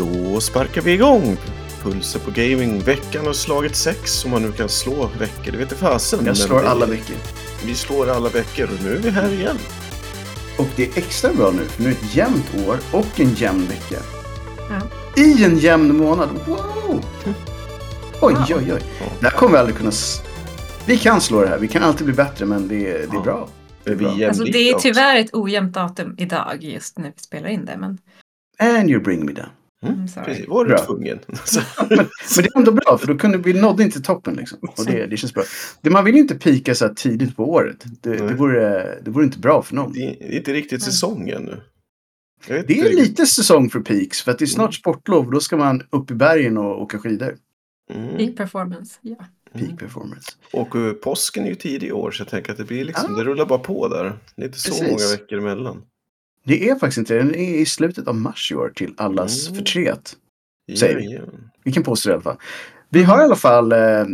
Då sparkar vi igång! Pulsen på gaming. Veckan har slagit sex om man nu kan slå veckor. Det vet inte fasen. Jag slår vi- alla veckor. Vi slår alla veckor och nu är vi här igen. Och det är extra bra nu, för nu är det ett jämnt år och en jämn vecka. Ja. I en jämn månad. Wow! Oj, oj, oj. Det här kommer vi aldrig kunna... Vi kan slå det här. Vi kan alltid bli bättre, men det, är- det är Ja. bra. Det är Vi bra. Alltså det är tyvärr ett ojämnt datum idag just när vi spelar in det. Men And you bring me down. Mm. Precis, var du Bra. tvungen. Men, men det är ändå bra, för då kunde vi nådde inte toppen. Liksom. Och det, det känns bra. Det, man vill ju inte pika så här tidigt på året. Det, det, vore, det vore inte bra för någon. Det är inte riktigt säsong ännu. Det är riktigt. lite säsong för peaks, för att det är snart sportlov. och Då ska man upp i bergen och åka skidor. Mm. Peak performance, ja. Peak performance. Och eh, påsken är ju tidig i år så jag tänker att det blir liksom, Ja. det rullar bara på där. Det är inte så Precis. många veckor emellan. Det är faktiskt inte det. Den är i slutet av mars i år till allas Mm. förtret. Säger vi. Jajamän. Vi kan påstå det i alla fall. Vi har i alla fall, eh,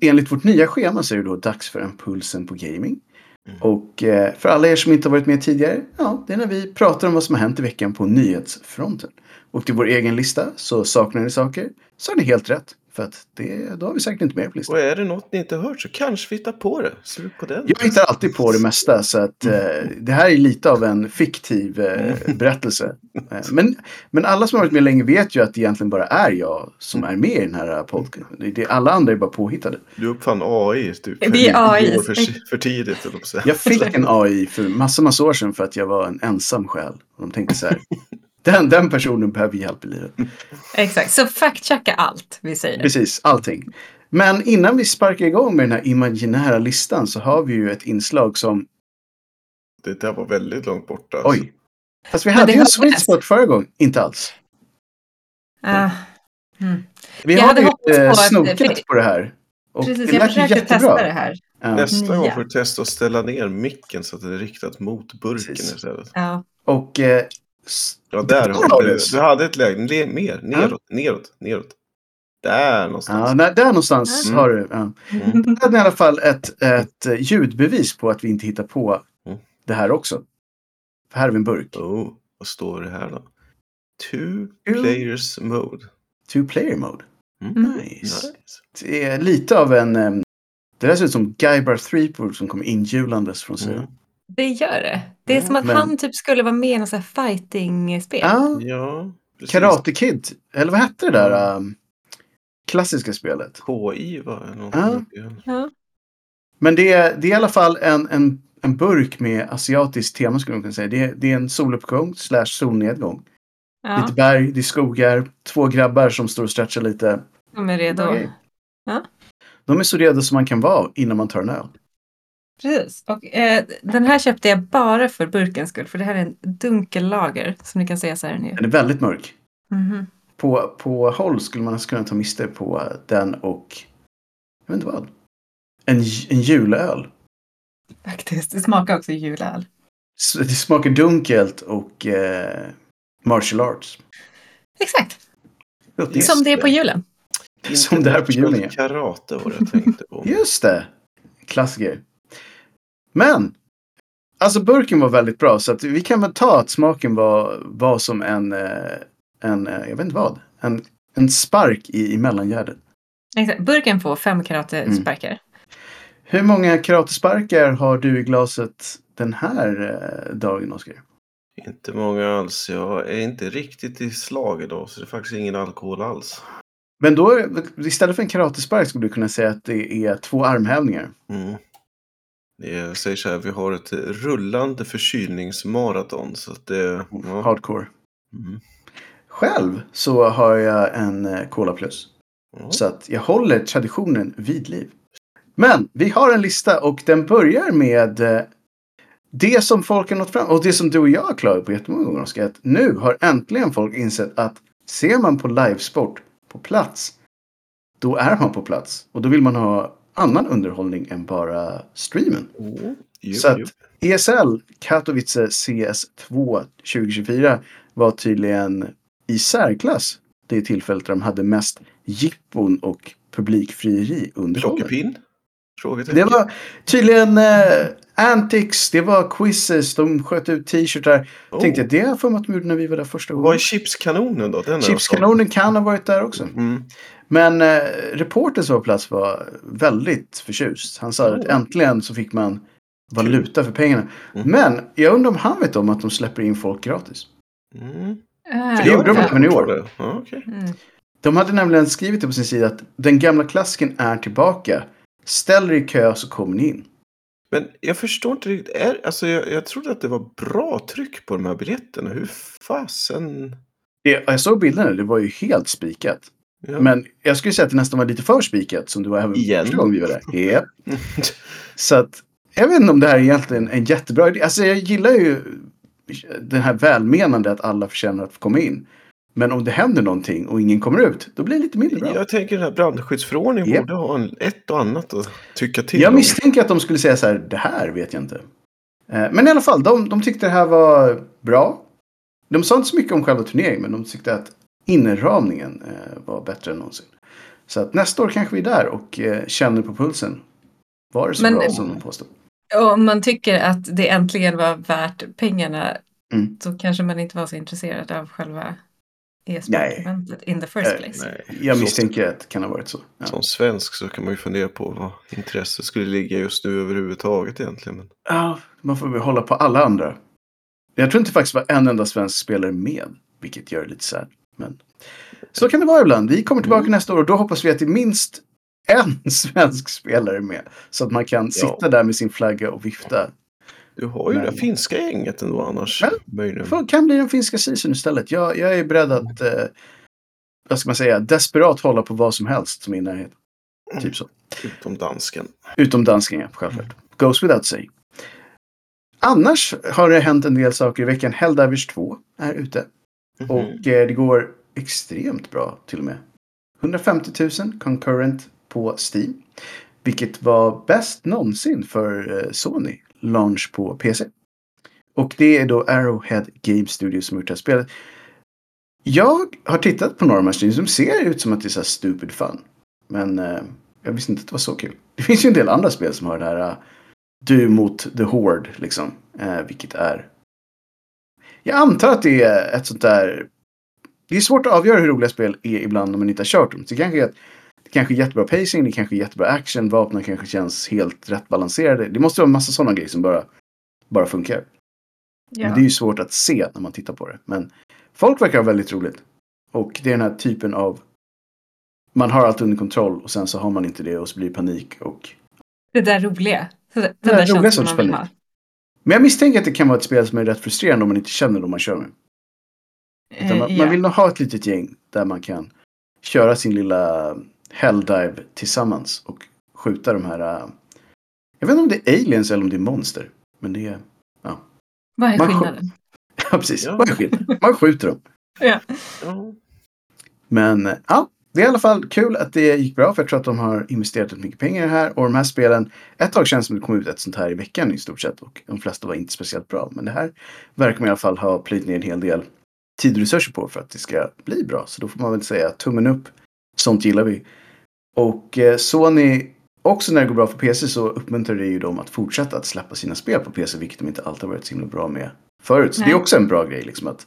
enligt vårt nya schema så är det då dags för en pulsen på gaming. Mm. Och eh, för alla er som inte har varit med tidigare, ja, det är när vi pratar om vad som har hänt i veckan på nyhetsfronten. Och till vår egen lista, så saknar ni saker, så är det helt rätt. För att det, då har vi säkert inte mer på listan. Och är det något ni inte hört så kanske vi hittar på det. Sug på den. Jag hittar alltid på det mesta så att eh, det här är lite av en fiktiv eh, berättelse. Eh, men, men alla som har varit med länge vet ju att det egentligen bara är jag som är med i den här podcasten. Det, det, alla andra är bara påhittade. Du uppfann AI typ. Vi är AI. För, för tidigt. Jag fick en AI för massa, massa år sedan för att jag var en ensam själ. Och de tänkte så här. Den, den personen behöver hjälp i livet. Exakt, så fact-checka allt vi säger. Precis, allting. Men innan vi sparkar igång med den här imaginära listan så har vi ju ett inslag som, Det där var väldigt långt borta. alltså. oj. Fast vi hade det ju en sweet spot förra gången. Inte alls. Ah, mm. Vi Jag har hade ju eh, att- snokat för- på det här. Och Precis, det jag försökte jättebra. testa det här. Ja. Nästa gång får du testa att ställa ner micken så att det är riktat mot burken Precis. istället. Ja. Och eh, Ja, där har du du det. det. Du hade ett läge. Le, mer. Neråt, neråt, neråt. Där någonstans. ja, där, där någonstans Mm. har du. Ja. Mm. Det är i alla fall ett, ett eh, ljudbevis på att vi inte hittar på Mm. det här också. För här har vi en burk. Oh, vad står det här då? Two Two- players mode. Two player mode. Mm. Nice. Nice. Det är lite av en... em, det där ser ut som Guybrush Threepwood som kommer inhjulandes från sidan. Mm. Det gör det. Det är Mm, som att men- han typ skulle vara med i något så här fighting-spel. Ja, Ja. Karate Kid. Eller vad hette det där em, klassiska spelet? KI var Ja. någonting. Ja. Men det är, det är i alla fall en, en, en burk med asiatiskt tema skulle man kunna säga. Det är, det är en soluppgång slash solnedgång. Ja, Lite berg, det är skogar, två grabbar som står och stretchar lite. de är redo. Okej. De är så redo som man kan vara innan man tar en öl. Precis. Och, eh, den här köpte jag bara för burkens skull. För det här är en dunkel lager. Som ni kan se så här nu. Den är väldigt mörk. Mhm. På, på håll skulle man kunna ta miste på den och jag vet inte vad. En, en julöl. Faktiskt. Det smakar också julöl. Det smakar dunkelt och eh, martial arts. Exakt. Låter Som det är på julen. Som det här på julen, ja. Karate var det jag tänkte på. Just det. Klassiker. Men. Alltså burken var väldigt bra så att vi kan väl ta att smaken var, var som en, eh, en eh, jag vet inte vad, en, en spark i, i mellangärdet. Exakt. Burken får fem karatesparkar. Hur många karatesparkar har du i glaset den här eh, dagen, Oskar? Inte många alls. Jag är inte riktigt i slag idag så det är faktiskt ingen alkohol alls. Men då, istället för en karatespark skulle du kunna säga att det är två armhävningar. Mm. Är, jag säger så här, vi har ett rullande förkylningsmaraton. Så att det, ja. Hardcore. Mm. Själv så har jag en eh, Cola Plus. Ja. Så att jag håller traditionen vid liv. Men vi har en lista och den börjar med eh, det som folk har nått fram. Och det som du och jag har klarat på jättemånga gånger, Oskar. Att nu har äntligen folk insett att ser man på livesport på plats, då är man på plats. Och då vill man ha annan underhållning än bara streamen. Oh, jo, Så att-. ESL Katowice CS2 2024 var tydligen i särklass det tillfället där de hade mest jippon och publikfrieri under. Plockepinn? Det var tydligen eh, Antics, det var quizzes, de sköt ut t-shirtar. Oh. Tänkte jag, det har jag för mig att de gjorde när vi var där första Vad gången. är chipskanonen då? Den Chipskanonen kan ha varit där också. Mm. Men eh, reportern som var på plats var väldigt förtjust. Han sa att Oh. äntligen så fick man valuta för pengarna. Mm. Men jag undrar om han vet om att de släpper in folk gratis. Mm. För det gjorde de även i år. Ja, okej. Mm. De hade nämligen skrivit det på sin sida att den gamla klassiken är tillbaka. Ställ er i kö så kommer ni in. Men jag förstår inte riktigt. Är, alltså, jag, jag trodde att det var bra tryck på de här biljetterna. Hur fasen... Det, jag såg bilderna, det var ju helt spikat. Ja. Men jag skulle säga att det nästan var lite för spikat som det var även Igen. första gången vi var där. Japp. Så att jag vet inte om det här är egentligen en jättebra idé. Alltså jag gillar ju den här välmenande att alla förtjänar att få komma in. Men om det händer någonting och ingen kommer ut, då blir det lite mindre bra. Jag tänker den här brandskyddsförordningen Japp. borde ha en, ett och annat att tycka till Jag om. misstänker att de skulle säga så här, det här vet jag inte. Eh, Men i alla fall, de, de tyckte det här var bra. De sa inte så mycket om själva turneringen, men de tyckte att inramningen eh, var bättre än någonsin. Så att nästa år kanske vi är där och eh, känner på pulsen. Var det så Men- bra som de påstod? Om man tycker att det äntligen var värt pengarna Mm. så kanske man inte var så intresserad av själva e-sport-eventet in the first place. Nej. Jag misstänker att det kan ha varit så. Ja. Som svensk så kan man ju fundera på vad intresset skulle ligga just nu överhuvudtaget egentligen. Men... Ja, man får väl hålla på alla andra. Jag tror inte faktiskt var en enda svensk spelare med, vilket gör det lite sad. Men så kan det vara ibland. Vi kommer tillbaka Mm. nästa år och då hoppas vi att det är minst en svensk spelare med. Så att man kan sitta där med sin flagga och vifta. Du har ju Men- det finska gänget ändå annars. Men-. Det kan bli den finska season istället. Jag, jag är beredd att, eh, vad ska man säga, desperat hålla på vad som helst som är i närheten. Typ så. Utom dansken. Utom danskingar, självklart. Goes without saying. Annars har det hänt en del saker i veckan. Helldivers 2 är ute. Mhm. Och eh, det går extremt bra till och med. 150 000 concurrent på Steam. Vilket var bäst någonsin för eh, Sony launch på PC. Och det är då Arrowhead Game Studio som har gjort det här spelet. Jag har tittat på några av de här streams som ser ut som att det är så här stupid fun. Men eh, jag visste inte att det var så kul. Det finns ju en del andra spel som har det här eh, uh, du mot the Horde liksom. Eh, vilket är jag antar att det är ett sånt där... Det är svårt att avgöra hur roliga spel är ibland om man inte har kört dem. Det kanske är, det kanske är jättebra pacing, det kanske är jättebra action, vapnen kanske känns helt rätt balanserade. Det måste vara en massa sådana grejer som bara, bara funkar. Ja. Men det är ju svårt att se när man tittar på det. Men folk verkar ha väldigt roligt. Och det är den här typen av... Man har allt under kontroll och sen så har man inte det och så blir det panik. Och... Det där roliga. Den där där roliga sorts man vill panik. Men jag misstänker att det kan vara ett spel som är rätt frustrerande om man inte känner dem man kör med. Utan Eh, man, ja. man vill nog ha ett litet gäng där man kan köra sin lilla helldive tillsammans och skjuta de här... äh, Jag vet inte om det är aliens eller om det är monster. Men det är... Vad är man skillnaden? Ja, precis. Ja. Vad är skillnaden? Man skjuter dem. Ja. Ja. Men äh, ja, det är i alla fall kul att det gick bra. För jag tror att de har investerat mycket pengar här. Och de här spelen, ett tag känns det som det kom ut ett sånt här i veckan i stort sett. Och de flesta var inte speciellt bra. Men det här verkar man i alla fall ha plöjt ner en hel del tid och resurser på för att det ska bli bra. Så då får man väl säga tummen upp. Sånt gillar vi. Och eh, Sony, också när det går bra för PC så uppmuntrar det ju dem att fortsätta att släppa sina spel på PC. Vilket de inte alltid har varit så himla bra med förut. Så det är Nej. också en bra grej. Liksom att,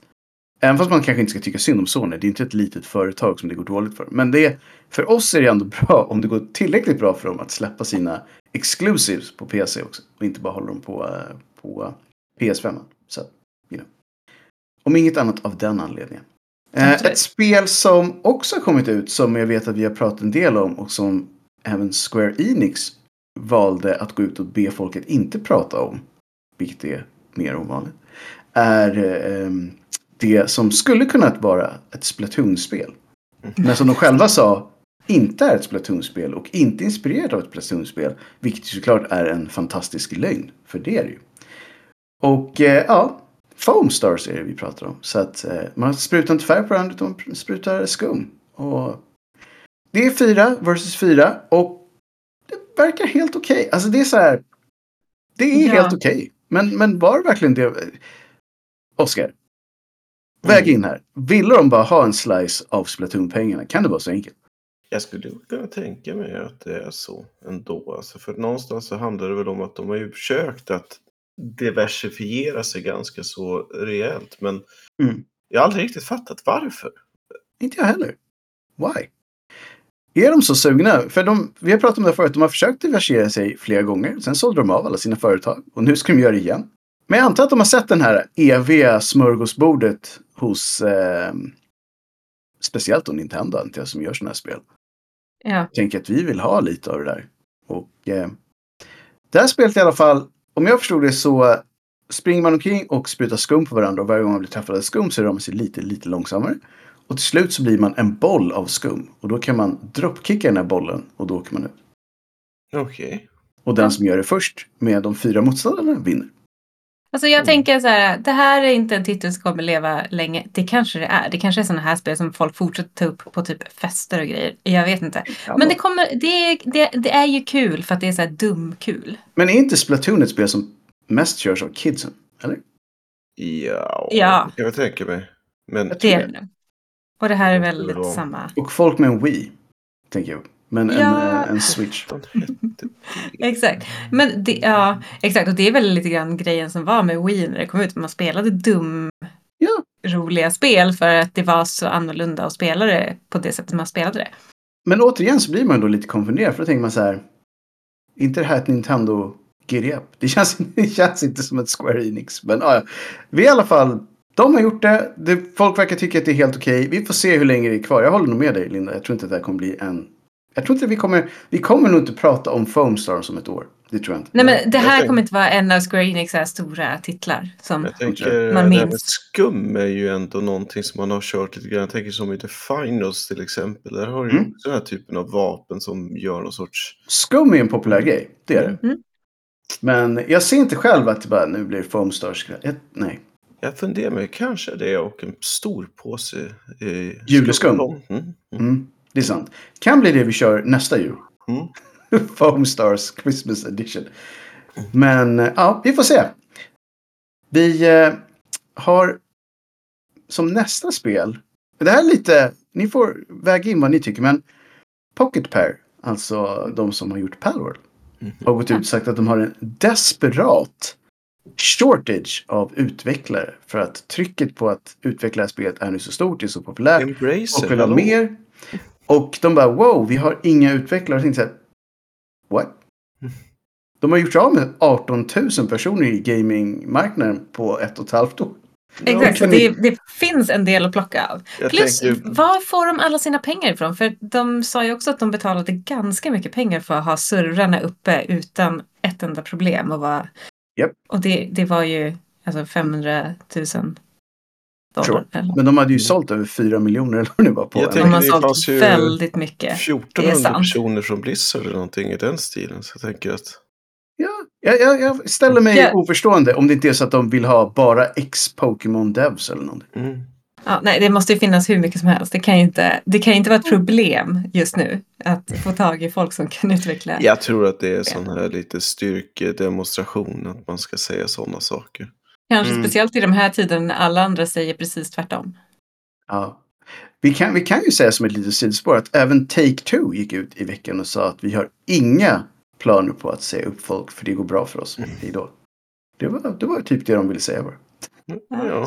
även fast man kanske inte ska tycka synd om Sony. Det är inte ett litet företag som det går dåligt för. Men det, för oss är det ändå bra om det går tillräckligt bra för dem att släppa sina exclusives på PC också. Och inte bara hålla dem på, eh, på PS5. Så, you know. Om inget annat av den anledningen. Eh, ett spel som också har kommit ut som jag vet att vi har pratat en del om och som även Square Enix valde att gå ut och be folk att inte prata om. Vilket är mer ovanligt. Är eh, det som skulle kunnat vara ett Splatoon-spel. Men som de själva sa inte är ett Splatoon-spel och inte inspirerat av ett Splatoon-spel. Vilket såklart är en fantastisk lögn. För det är det ju. Och eh, ja, Foam Stars är det vi pratar om. Så att eh, man sprutar inte färg på varandra utan man sprutar skum. Och det är fyra versus fyra och det verkar helt okej. Alltså det är så här. Det är Ja. helt okej. Men, men var det verkligen det? Oskar. Väg in här. Ville de bara ha en slice av Splatoon-pengarna? Kan det vara så enkelt? Jag skulle kunna tänka mig att det är så ändå. Alltså för någonstans så handlar det väl om att de har ju försökt att diversifiera sig ganska så rejält. Men Mm. jag har aldrig riktigt fattat varför. Inte jag heller. Why? Är de så sugna? För de, vi har pratat om det förut, de har försökt diversifiera sig flera gånger. Sen sålde de av alla sina företag och nu ska de göra det igen. Men jag antar att de har sett den här eviga smörgåsbordet hos eh, speciellt då Nintendo antar jag som gör sådana här spel. Ja. tänker att vi vill ha lite av det där. Och eh, det här spelet i alla fall, om jag förstod det så springer man omkring och sprutar skum på varandra och varje gång man blir träffad av skum så rör man sig lite, lite långsammare. Och till slut så blir man en boll av skum. Och då kan man dropkicka den här bollen och då åker man ut. Okej. Och den som gör det först med de fyra motståndarna vinner. Alltså jag Mm. tänker så här, det här är inte en titel som kommer leva länge. Det kanske det är. Det kanske är sådana här spel som folk fortsätter ta upp på typ fester och grejer. Jag vet inte. Men det kommer, det, är- det, det är ju kul för att det är så här dumkul. Men är inte Splatoon ett spel som mest körs av kidsen? Eller? Ja, Ja. det kan jag tänka mig. Men Det är det. Och det här är Jag väl tror det lite var- samma. Och folk med en Wii, tänker jag. Men en, Ja. eh, en Switch. Exakt. Men det, ja, exakt. Och det är väl lite grann grejen som var med Wii när det kom ut. Man spelade dum, Ja. roliga spel för att det var så annorlunda att spela det på det sättet man spelade det. Men återigen så blir man då lite konfunderad. För då tänker man så här. är inte det här ett Nintendo GDF? Det känns, det känns inte som ett Square Enix. Men ja, ja. vi i alla fall. De har gjort det. det. Folk verkar tycka att det är helt okej. Vi får se hur länge det är kvar. Jag håller nog med dig Linda. Jag tror inte att det här kommer bli en... Jag tror inte vi kommer... Vi kommer nog inte prata om Foam Stars om ett år. Det tror jag inte. Nej men det här kommer inte vara en av Square Enix stora titlar. Som, Jag tänker, Man det här med minns. skum är ju ändå någonting som man har kört lite grann. Jag tänker som i The Finals till exempel. Där har du ju Mm. också den här typen av vapen som gör någon sorts... Skum är en populär grej. Det är det. Mm. Men jag ser inte själv att det bara nu blir Foam Stars. Jag, nej. Jag funderar mig, kanske det och en stor påse. Eh, Juleskum. skum. Mm. Mm. Mm, det är sant. Kan bli det vi kör nästa jul. Mm. Foam Stars Christmas Edition. Men eh, ja, vi får se. Vi eh, har som nästa spel. Det här är lite, ni får väga in vad ni tycker, men Pocket Pair, alltså de som har gjort Palworld, Mhm. har gått ut och sagt att de har en desperat shortage av utvecklare. För att trycket på att utveckla spelet är nu så stort, det är så populärt. Embracer, Och vill ha mer. Och de bara wow, vi har inga utvecklare. Jag tänkte så här, what? De har gjort sig av med 18 000 personer i gamingmarknaden på ett och ett halvt år. exakt, kan det, ni- det finns en del att plocka av. Jag Plus, tänker, var får de alla sina pengar ifrån? För de sa ju också att de betalade ganska mycket pengar för att ha servrarna uppe utan ett enda problem. Och, var... Japp. och det, det var ju alltså 500 000 dollar. Sure. Men de hade ju sålt över 4 miljoner eller vad det var på Jag De har sålt väldigt mycket. Det är 1400 sant. personer från Blizzard eller någonting i den stilen. Så jag tänker att... Ja, jag, jag, jag ställer mig Ja. oförstående om det inte är så att de vill ha bara ex-Pokémon Devs eller någonting. Mm. Ja, nej, det måste ju finnas hur mycket som helst. Det kan ju inte, det kan ju inte vara ett problem just nu att få tag i folk som kan utveckla. Jag tror att det är sån här lite styrkedemonstration att man ska säga sådana saker. Kanske Mm. speciellt i de här tiderna när alla andra säger precis tvärtom. Ja. Vi kan, vi kan ju säga som ett litet sidospår att även Take-Two gick ut i veckan och sa att vi har inga planer på att säga upp folk för det går bra för oss. Hej då. Det var, det var typ det de ville säga bara. Ja.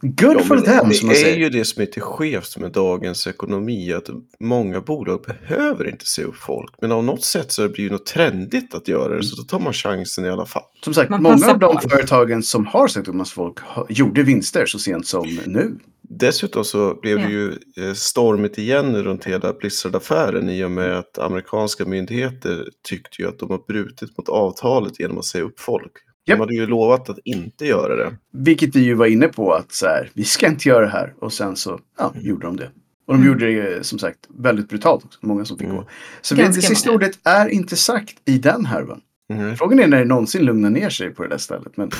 Good Ja, for them som man det är säger. ju det som är till skevt med dagens ekonomi. Att många bolag behöver inte se upp folk. Men av något sätt så blir det ju något trendigt att göra det. Så då tar man chansen i alla fall. Som sagt, Man många av de företagen som har sagt upp massa folk gjorde vinster så sent som nu. Dessutom så blev det ju eh, stormigt igen runt hela Blizzard-affären i och med att amerikanska myndigheter tyckte ju att de har brutit mot avtalet genom att säga upp folk. Japp. De hade ju lovat att inte göra det. Vilket vi ju var inne på att så här, vi ska inte göra det här. Och sen så ja, gjorde de det. Och de Mm. gjorde det som sagt väldigt brutalt också. Många som fick Mm. gå. Så det sista ordet är inte sagt i den härvan. Mm. Frågan är när det någonsin lugnar ner sig på det där stället. Men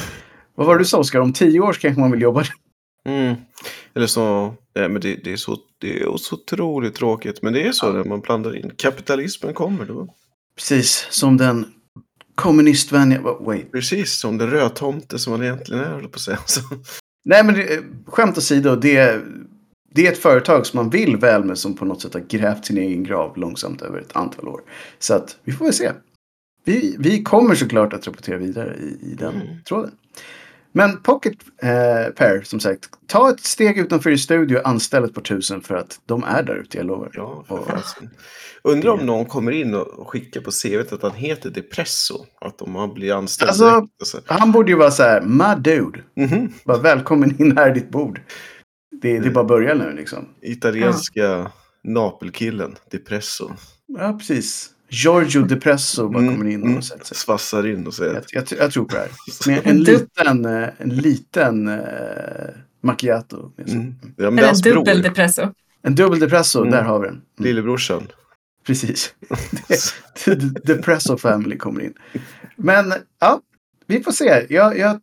vad var det du sa Oskar? Om tio år så kanske man vill jobba där. Mm. Eller så, nej, men det, det, är så, det är så otroligt tråkigt. Men det är så Ja. när man blandar in. Kapitalismen kommer då. Precis som den kommunistvänliga... Wait. Precis som den rödtomte som man egentligen är, på att säga. Nej men det, skämt åsido. Det, det är ett företag som man vill väl med som på något sätt har grävt sin egen grav långsamt över ett antal år. Så att vi får väl se. Vi, vi kommer såklart att rapportera vidare i, i den Mm. tråden. Men Pocket eh, Pair, som sagt, ta ett steg utanför i studio och anställ ett par tusen för att de är där ute, jag lovar. Ja, Och-. Undrar om någon kommer in och skickar på CVt att han heter Depresso. Att om han blir anställd Alltså- direkt. och så. Han borde ju vara så här, my dude, Mhm. bara välkommen in här i ditt bord. Det, det är bara börja nu liksom. Italienska Napelkillen, Depresso. Ja, precis. Giorgio Depresso bara Mm, kommer in mm. och sätter sig. Svassar in och säger Jag, jag, jag tror på det här. Med en liten, eh, en liten eh, macchiato. med sig. mm. ja, men det är Eller en dubbel depresso. En dubbel depresso, Mm. där har vi den. Mm, Lillebrorsan. precis. Depresso Family kommer in. Men ja, vi får se. Jag, jag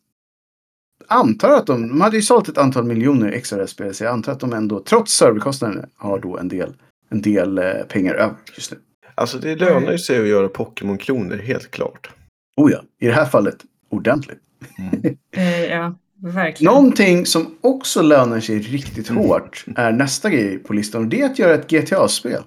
antar att de, de hade ju sålt ett antal miljoner extra det spelet. Så jag antar att de ändå, trots serverkostnaden, har då en del, en del eh, pengar över just nu. Alltså det lönar ju sig att göra Pokémon-kloner, helt klart. Oh ja, i det här fallet ordentligt. Eh, ja, verkligen. Någonting som också lönar sig riktigt hårt är nästa grej på listan. Och det är att göra ett GTA-spel.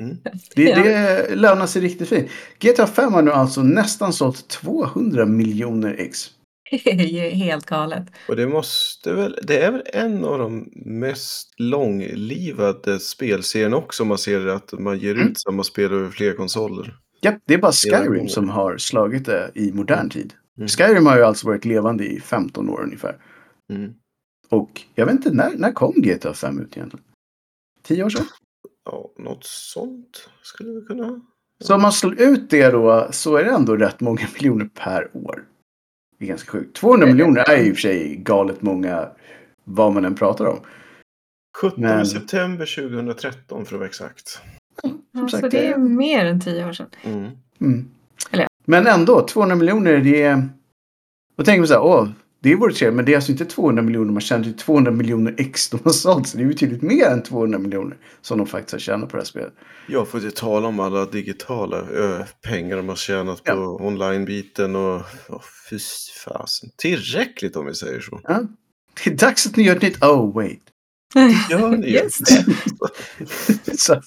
Mm. Det, det lönar sig riktigt fint. GTA 5 har nu alltså nästan sålt 200 miljoner ex. Det är ju helt galet. Och det måste väl, det är väl en av de mest långlivade spelserierna också om man ser att man ger Mm. ut samma spel över flera konsoler. Japp, det är bara Skyrim som har slagit det i modern tid. Mm. Skyrim har ju alltså varit levande i 15 år ungefär. Mm. Och jag vet inte, när, när kom GTA 5 ut egentligen? 10 år sedan? Ja, något sånt skulle vi kunna... Så om man slår ut det då så är det ändå rätt många miljoner per år. Det är ganska sjukt. 200 miljoner är ju i och för sig galet många vad man än pratar om. 17 Men- september 2013 för att vara exakt. Som Så det är mer än tio år sedan. Mm. Mm. Eller- Men ändå, 200 miljoner det är... Då tänker man så här, åh, det vore trevligt. Men det är alltså inte 200 miljoner. Man tjänar ju 200 miljoner ex de har sålt. Så det är betydligt mer än 200 miljoner som de faktiskt har tjänat på det här spelet. Jag får inte tala om alla digitala ö, pengar de har tjänat på Ja. online-biten och... Oh, fy fasen. Tillräckligt om vi säger så. Ja. Det är dags att ni gör ett nytt... Oh, wait. Ja, ni Just det. så,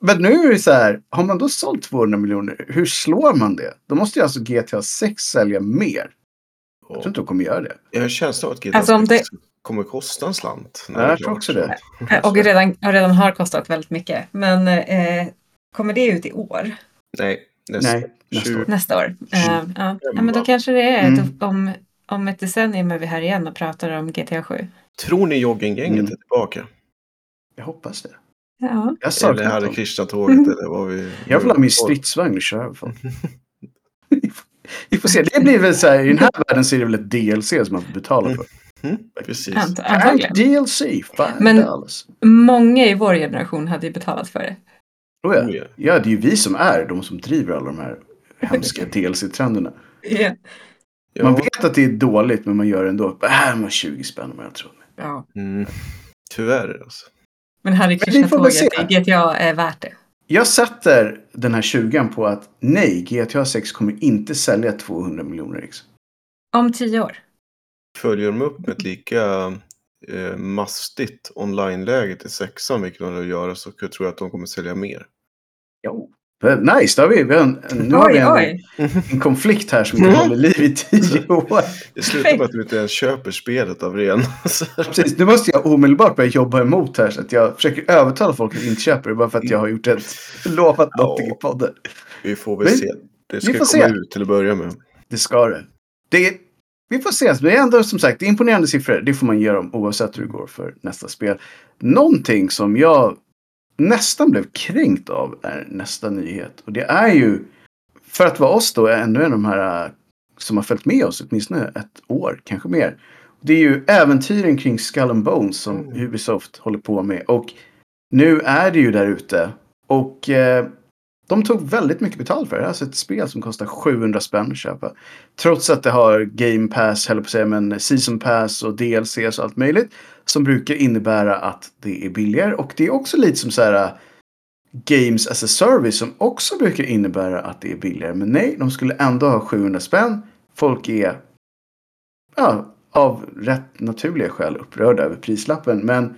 men nu är det så här, har man då sålt 200 miljoner, hur slår man det? Då måste ju alltså GTA 6 sälja mer. Jag tror inte de kommer göra det. Jag har en känsla av att GTA Alltså, om 6 kommer kosta en slant. det är jag tror också det. Eh, Och redan, och redan har kostat väldigt mycket. Men eh, kommer det ut i år? Nej, nästa, Nej, nästa 20 år. Nästa år? Eh, ja. ja, men då kanske det är Mm. om, om ett decennium är vi här igen och pratar om GTA 7. Tror ni Jogginggänget Mm. är tillbaka? Jag hoppas det. Ja. Jag Eller saknar Hare. Krishna-tåget eller vad vi... Jag vill ha min stridsvagn och köra över folk. Vi får se. Det blir väl så här, i den här världen så är det väl ett DLC som man får betala för. Mm, precis. Ant- Antagligen. DLC, five Men- dollars. Många i vår generation hade ju betalat för det. Oh, ja. Oh, ja. ja, det är ju vi som är de som driver alla de här hemska DLC-trenderna. Ja. Ja, Man vet att det är dåligt men man gör det ändå. Äh, man 20 spänn om jag tror. Ja. mm, tyvärr alltså. Men väl se. Krishna-tåget i GTA är värt det. Jag sätter den här 20 på att nej, GTA 6 kommer inte sälja 200 miljoner ex. Om tio år. Följer de upp med ett lika eh, mastigt online-läge till sexan, vilket de vill göra, så tror jag att de kommer sälja mer. Jo. Nice, då har vi, vi har en, nu har vi Oj, en, oj. en konflikt här som inte håller liv i tio år. Det slutar med att du inte ens köper spelet av ren. Precis, nu måste jag omedelbart börja jobba emot här så att jag försöker övertala folk att inte köpa det bara för att jag har gjort ett lovat Ja. någonting i podden. Vi får väl Men- se. Det vi ska får komma se. ut till att börja med. Det ska det. det vi får se. Det är ändå som sagt imponerande siffror. Det får man ge dem oavsett hur det går för nästa spel. Någonting som jag nästan blev kränkt av är nästa nyhet. Och det är ju för att vara oss då är ännu en av de här äh, som har följt med oss åtminstone ett år, kanske mer. Det är ju äventyren kring Skull and Bones som Mm. Ubisoft håller på med. Och nu är det ju där ute. Och eh, de tog väldigt mycket betalt för det. Alltså ett spel som kostar 700 spänn att köpa. Trots att det har Game Pass, höll jag på att säga, men Season Pass och DLCs och allt möjligt. Som brukar innebära att det är billigare. Och det är också lite som så här äh, Games as a Service som också brukar innebära att det är billigare. Men nej, de skulle ändå ha 700 spänn. Folk är ja, av rätt naturliga skäl upprörda över prislappen. Men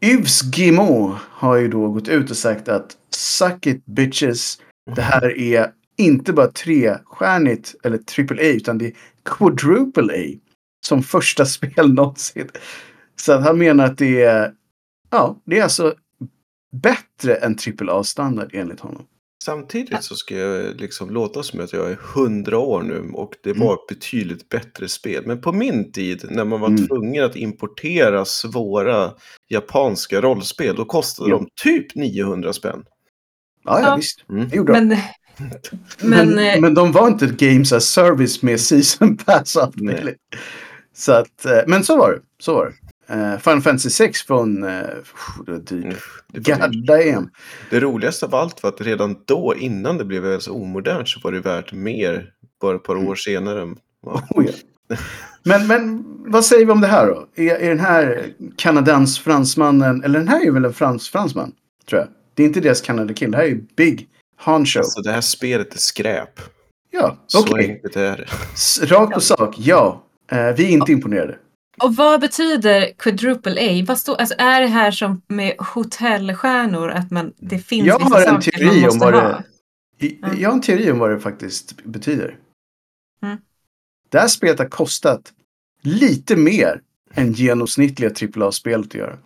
Yves Guillemot har ju då gått ut och sagt att suck it bitches. Det här är inte bara trestjärnigt eller triple A utan det är quadruple A. Som första spel någonsin. Så att han menar att det är, ja, det är alltså bättre än triple A-standard enligt honom. Samtidigt så ska jag liksom låta som att jag är hundra år nu och det Mm. var ett betydligt bättre spel. Men på min tid när man var Mm. tvungen att importera svåra japanska rollspel då kostade Ja. de typ 900 spänn. Ja, ja, Ja. visst. Mm. Det gjorde de. Men, Men, men, eh, men de var inte Games as Service med Season Pass. Så att, eh, men så var det. Så var det. Uh, Final Fantasy 6 från uh, det var dyrt. Mm. Det, var, roligaste av allt var att redan då innan det blev så omodernt så var det värt mer bara ett par Mm. år senare. Ja. Oh, ja. Men, men vad säger vi om det här då? Är, är den här kanadens-fransmannen, eller den här är ju väl en frans-fransman, tror jag. Det är inte deras Canada Kill, det här är ju Big Honcho. Alltså det här spelet är skräp. ja, Så okej. enkelt är det. Rakt på sak, ja. Eh, vi är inte imponerade. Och vad betyder quadruple A? Vad står, alltså är det här som med hotellstjärnor? Att man, det finns Jag vissa har en saker teori man om måste vad ha? det- I- Ja. Jag har en teori om vad det faktiskt betyder. Mm. Det här spelet har kostat lite mer än genomsnittliga AAA-spelet att göra.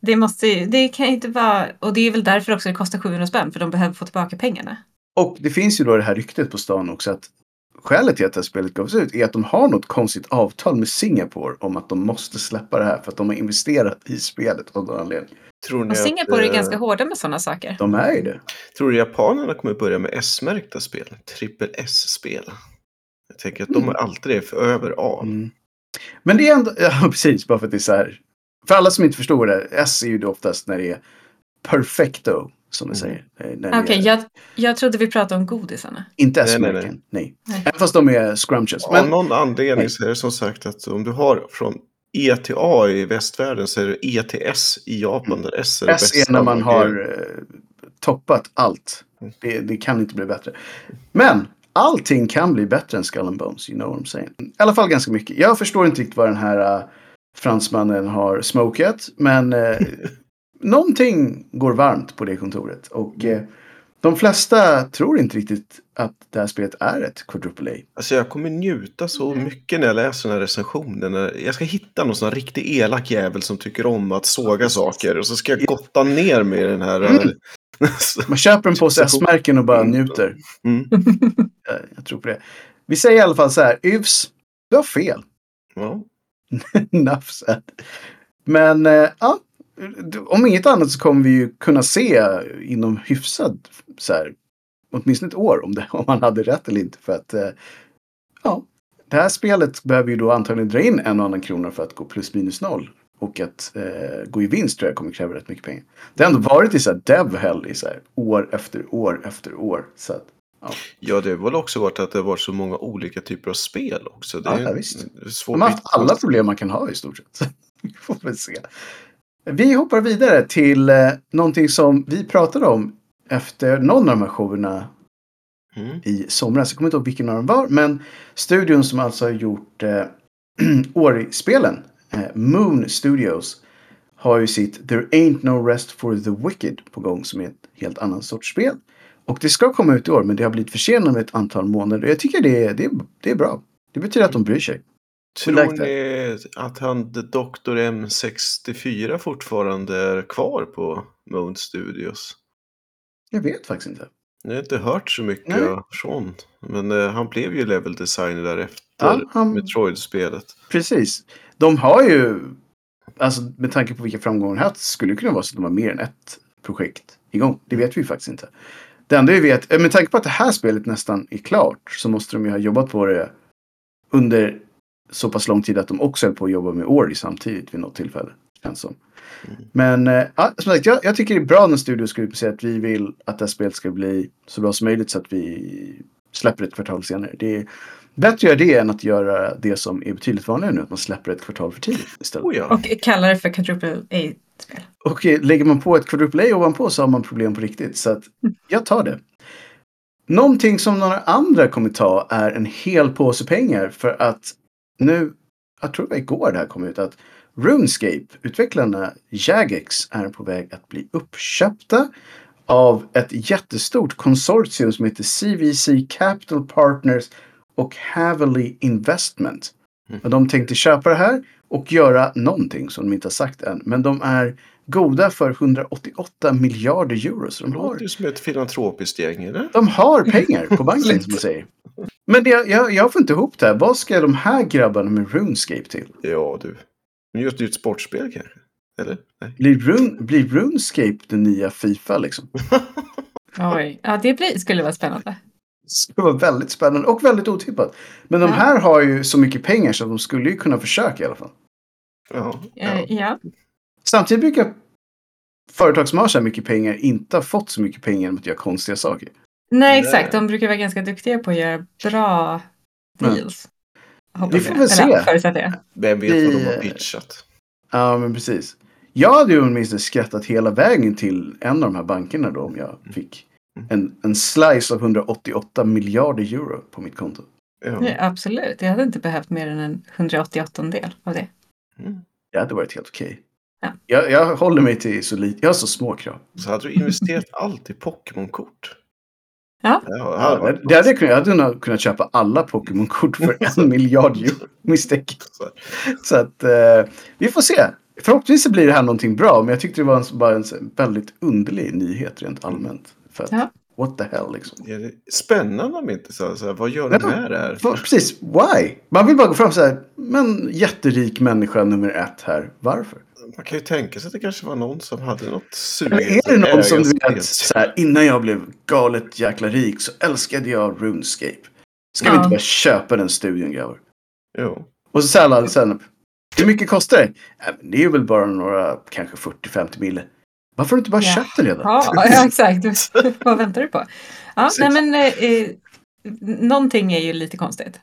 Det, måste, ju- det kan inte vara... Och det är väl därför också det kostar 700 spänn, för de behöver få tillbaka pengarna. Och det finns ju då det här ryktet på stan också att skälet till att det här spelet gavs ut är att de har något konstigt avtal med Singapore om att de måste släppa det här för att de har investerat i spelet av någon anledning. Tror ni Och Singapore att, är ganska eh, hårda med sådana saker. De är ju det. Tror du japanerna kommer börja med S-märkta spel? Trippel S-spel? Jag tänker att de Mm. är alltid det för över A. Mm. Men det är ändå, ja precis, bara för att det är så här. För alla som inte förstår det, S är ju då oftast när det är perfecto, som de Mm. säger. Eh, Okej, är- jag, jag trodde vi pratade om godisarna. Inte Nej, nej, S-märken, nej. Nej. Även fast de är scrumptious. Av Men, någon anledning Nej. så är det som sagt att om du har från E till A i västvärlden så är det E till S i Japan. Där S är. S bästa är när man har eh, toppat allt. Mm. Det, det kan inte bli bättre. Men allting kan bli bättre än Skull and Bones, you know what I'm saying. I alla fall ganska mycket. Jag förstår inte riktigt vad den här uh, fransmannen har smokat, men uh, någonting går varmt på det kontoret. Och eh, de flesta tror inte riktigt att det här spelet är ett quadruple A. Alltså jag kommer njuta så Mm. mycket när jag läser den här recensionen. Jag ska hitta någon sån här riktigt elak jävel som tycker om att såga saker. Och så ska jag gotta ner med den här. Mm. eh, Man köper en påse S-märken och bara njuter. mm. Jag, jag tror på det. Vi säger i alla fall så här, Yvs, du har fel. ja. Said. Men eh, ja, om inget annat så kommer vi ju kunna se inom hyfsad, så här, åtminstone ett år om, det, om man hade rätt eller inte. För att eh, ja, det här spelet behöver ju då antagligen dra in en och annan krona för att gå plus minus noll. Och att eh, gå i vinst tror jag kommer kräva rätt mycket pengar. Det har ändå varit i så här dev hell i så här, år efter år efter år. Så att, ja, det har väl också varit att det har varit så många olika typer av spel också. Det Ja, är ja, visst. svårt De har haft alla problem man kan ha i stort sett. Vi får väl se. Vi hoppar vidare till eh, någonting som vi pratade om efter någon av de här showerna Mm. i somras. Jag kommer inte ihåg vilken av dem var. Men studion som alltså har gjort eh, Ori-spelen, eh, Moon Studios, har ju sitt There Ain't No Rest for the Wicked på gång som är ett helt annan sorts spel. Och det ska komma ut i år men det har blivit försenat med ett antal månader. Jag tycker det är, det det är bra. Det betyder att de bryr sig. Tror ni att han Dr. M64 fortfarande är kvar på Moon Studios? Jag vet faktiskt inte. Jag har inte hört så mycket Nej. från. Men eh, han blev ju level designer därefter Ja, han- Metroid-spelet. Precis. De har ju, alltså med tanke på vilka framgångar de haft, skulle det kunna vara så att de har mer än ett projekt igång. Det vet vi faktiskt inte. Det enda vi vet, eh, med tanke på att det här spelet nästan är klart, så måste de ju ha jobbat på det under så pass lång tid att de också höll på att jobba med Ori samtidigt vid något tillfälle. Känns som. Mm. Men ja, som sagt, jag, jag tycker det är bra när studios ska ut och säga att vi vill att det här spelet ska bli så bra som möjligt så att vi släpper ett kvartal senare. Det är bättre att göra det än att göra det som är betydligt vanligare nu, att man släpper ett kvartal för tidigt istället. Oh ja. Och kallar det för quadruple A-spel. Och eh, lägger man på ett quadruple A ovanpå så har man problem på riktigt. Så att jag tar det. Någonting som några andra kommer ta är en hel påse pengar för att nu, jag tror det var igår det här kom ut, att RuneScape, utvecklarna Jagex, är på väg att bli uppköpta av ett jättestort konsortium som heter CVC Capital Partners och Haverly Investment. Mm. De tänkte köpa det här och göra någonting som de inte har sagt än. Men de är goda för 188 miljarder euro. Så de Det låter har, som ett filantropiskt gäng, eller? de har pengar på banken som man säger. Men det, jag, jag får inte ihop det här. Vad ska de här grabbarna med RuneScape till? Ja, du. Men just ett sportspel kanske? Eller? Nej. Blir, Rune, blir RuneScape den nya Fifa liksom? Oj, ja det blir, skulle vara spännande. Det skulle vara väldigt spännande och väldigt otippat. Men de Ja. här har ju så mycket pengar så de skulle ju kunna försöka i alla fall. Ja. Eh, ja. Ja, Samtidigt brukar företag som har så här mycket pengar inte ha fått så mycket pengar genom att göra konstiga saker. Nej Nej. exakt. De brukar vara ganska duktiga på att göra bra deals. Hoppas Vi får jag. väl se. Eller. Vem vet vad de har pitchat? Ja, men precis. Jag hade ju åtminstone skrattat hela vägen till en av de här bankerna då om jag fick en, en slice av 188 miljarder euro på mitt konto. Ja. Ja, absolut. Jag hade inte behövt mer än en 188 del av det. Mm. Det hade varit helt okej. Ja. Jag, jag håller mig till så lite. Jag har så små krav. Så hade du investerat allt i Pokémon-kort? Ja. Ja, det hade jag, kunnat, jag hade nog kunnat köpa alla Pokémon-kort för en miljard euro. Misstänker. Så- Så att eh, vi får se. Förhoppningsvis så blir det här någonting bra. Men jag tyckte det var en, bara en väldigt underlig nyhet rent allmänt. För att, Ja. What the hell liksom. Ja, det är spännande om inte så här, så här, vad gör Ja. de här här? För, precis, why? Man vill bara gå fram så här. Men jätterik människa nummer ett här. Varför? Man kan ju tänka sig att det kanske var någon som hade något sug. Är det någon som du vet, så här, innan jag blev galet jäkla rik så älskade jag RuneScape. Ska vi Ja. inte bara köpa den studion grabbar? Jo. Och så säger alla sen, hur mycket kostar det? "Äh, Det är väl bara några, kanske 40-50 mille. Varför har du inte bara Ja. köpt den redan? Ja, ja exakt. Vad väntar du på? Ja, nej men eh, eh, någonting är ju lite konstigt.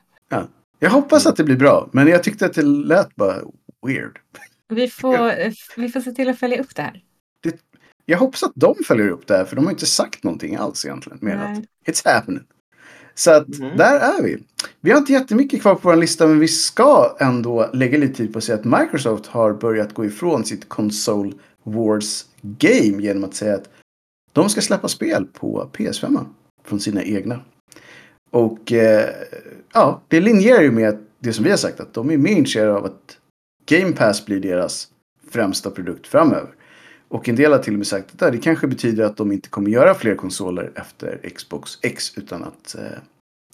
Jag hoppas att det blir bra, men jag tyckte att det lät bara weird. Vi får, eh, vi får se till att följa upp det här. Jag hoppas att de följer upp det här, för de har inte sagt någonting alls egentligen. Mer Nej. att it's happening. Så att Mm. där är vi. Vi har inte jättemycket kvar på vår lista, men vi ska ändå lägga lite tid på att säga att Microsoft har börjat gå ifrån sitt Console Wars Game genom att säga att de ska släppa spel på PS5 från sina egna. Och eh, ja, det linjerar ju med det som vi har sagt att de är mer intresserade av att Game Pass blir deras främsta produkt framöver. Och en del har till och med sagt att det kanske betyder att de inte kommer göra fler konsoler efter Xbox X utan att eh,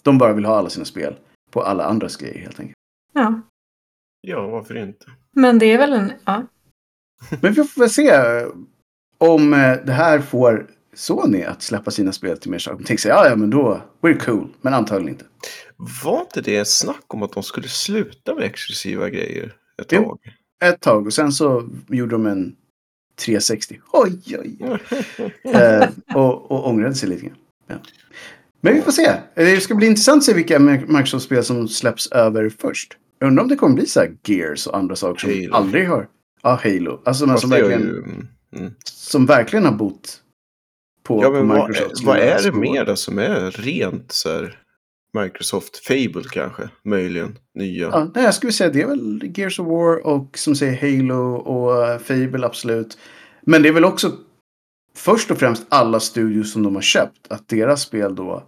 de bara vill ha alla sina spel på alla andras grejer helt enkelt. Ja, Ja, varför inte? men det är väl en... Ja. Men vi får väl se om eh, det här får Sony att släppa sina spel till mer saker. De tänker sig, ja, ja men då, we're cool. Men antagligen inte. Var inte det snack om att de skulle sluta med exklusiva grejer ett Jo. tag? Ett tag och sen så gjorde de en 360. Oj, oj, oj. eh, och, och ångrade sig lite grann. Ja. Men vi får se. Det ska bli intressant att se vilka Microsoft-spel som släpps över först. Jag undrar om det kommer bli så här Gears och andra saker som Halo. aldrig har... Ja, Halo. Alltså Fast som verkligen, ju, mm. Som verkligen har bott på, Ja, på men vad, Microsoft. vad är det mer då som är rent så här Microsoft Fable kanske? Möjligen nya. Ja, nej, jag skulle säga det är väl Gears of War och som säger Halo och eh, Fable absolut. Men det är väl också först och främst alla studios som de har köpt. Att deras spel då...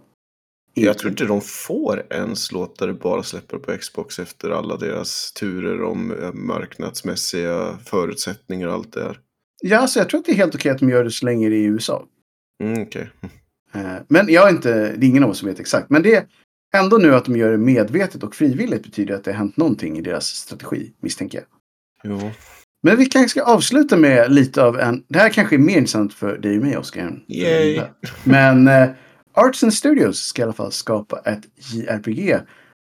Jag tror inte de får ens låta det bara släppa på Xbox efter alla deras turer om eh, marknadsmässiga förutsättningar och allt det där. Ja, alltså jag tror att det är helt okej att de gör det så länge det är i USA. Mm, okej. Eh, Men jag är inte, det är ingen av oss som vet exakt. Men det är ändå nu att de gör det medvetet och frivilligt betyder att det har hänt någonting i deras strategi, misstänker jag. Jo. Men vi kanske ska avsluta med lite av en, det här kanske är mer intressant för dig och mig Oskar. Yay. Men eh, Arts and Studios ska i alla fall skapa ett JRPG.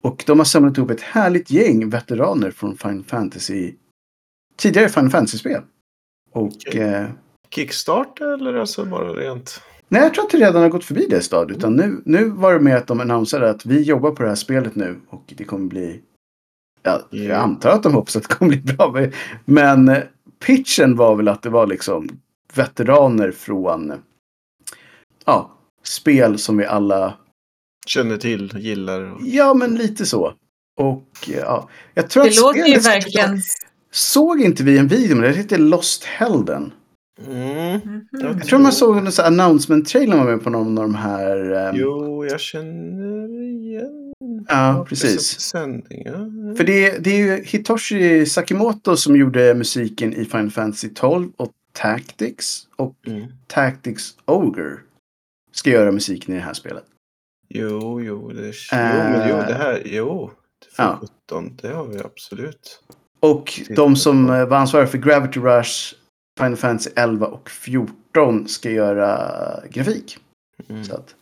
Och de har samlat ihop ett härligt gäng veteraner från Final Fantasy, tidigare Final Fantasy-spel. Och eh, Kickstart eller alltså bara rent? Nej, jag tror att det redan har gått förbi det stadiet. Utan nu, nu var det med att de annonserade att vi jobbar på det här spelet nu och det kommer bli... Ja, Ja. Jag antar att de hoppas att det kommer bli bra. men- eh, pitchen var väl att det var liksom veteraner från ja, spel som vi alla... Känner till, gillar. Och... Ja, men lite så. Och eh, ja, jag tror Det att låter ju verkligen såg inte vi en video med det? Det heter Lost Helden. Mm. Mhm. Jag tror man såg en announcement-trailer var med på någon av de här. ehm, Jo, jag känner igen. ja, precis. För det, det är ju Hitoshi Sakimoto som gjorde musiken i Final Fantasy 12 och Tactics. Och Mm. Tactics Ogre ska göra musiken i det här spelet. Jo, jo, det, jo, men jo, det här, jo. För Ja. 17, det har vi absolut. Och de som eh, var ansvariga för Gravity Rush, Final Fantasy 11 och 14 ska göra grafik. Mm. Så att,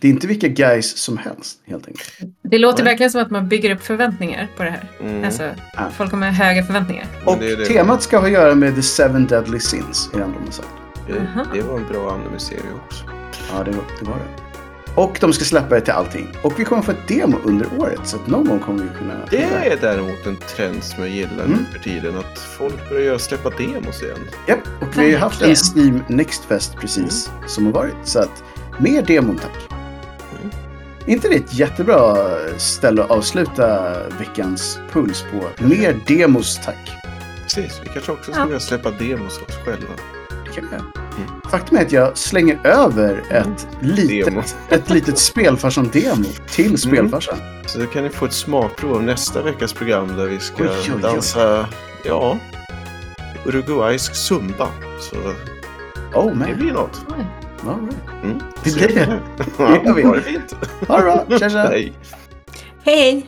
det är inte vilka guys som helst helt enkelt. Det låter Nej. verkligen som att man bygger upp förväntningar på det här. Mm. Alltså, Ja. folk kommer ha höga förväntningar. Och det det. temat ska ha att göra med The Seven Deadly Sins. Är det ändå de har sagt. det, det var en bra anime-serie också. Ja, det var, det var det. Och de ska släppa det till allting. Och vi kommer få ett demo under året. Så att någon gång kommer vi kunna... Det är däremot en trend som jag gillar Mm. nu för tiden. Att folk börjar göra- släppa demos igen. Japp, och vi har haft en. Steam Next Fest precis som har varit. Så att mer demon tack. Mm. inte det ett jättebra ställe att avsluta veckans puls på? Mer demos tack. Precis, vi kanske också ska Ja. börja släppa demos oss själva. Det kan vi göra. Mm. Faktum är att jag slänger över ett, litet, Demo. ett litet spelfarsan-demo till Mm. spelfarsan. Så då kan ni få ett smakprov av nästa veckas program där vi ska Oj, oj, oj. dansa, ja, uruguaysk zumba. Så Oh det man, blir något. All right. Mm. Det Så blir det. Ja, Det vi. ha det fint. Ha det bra, tja tja. Hej. Hej!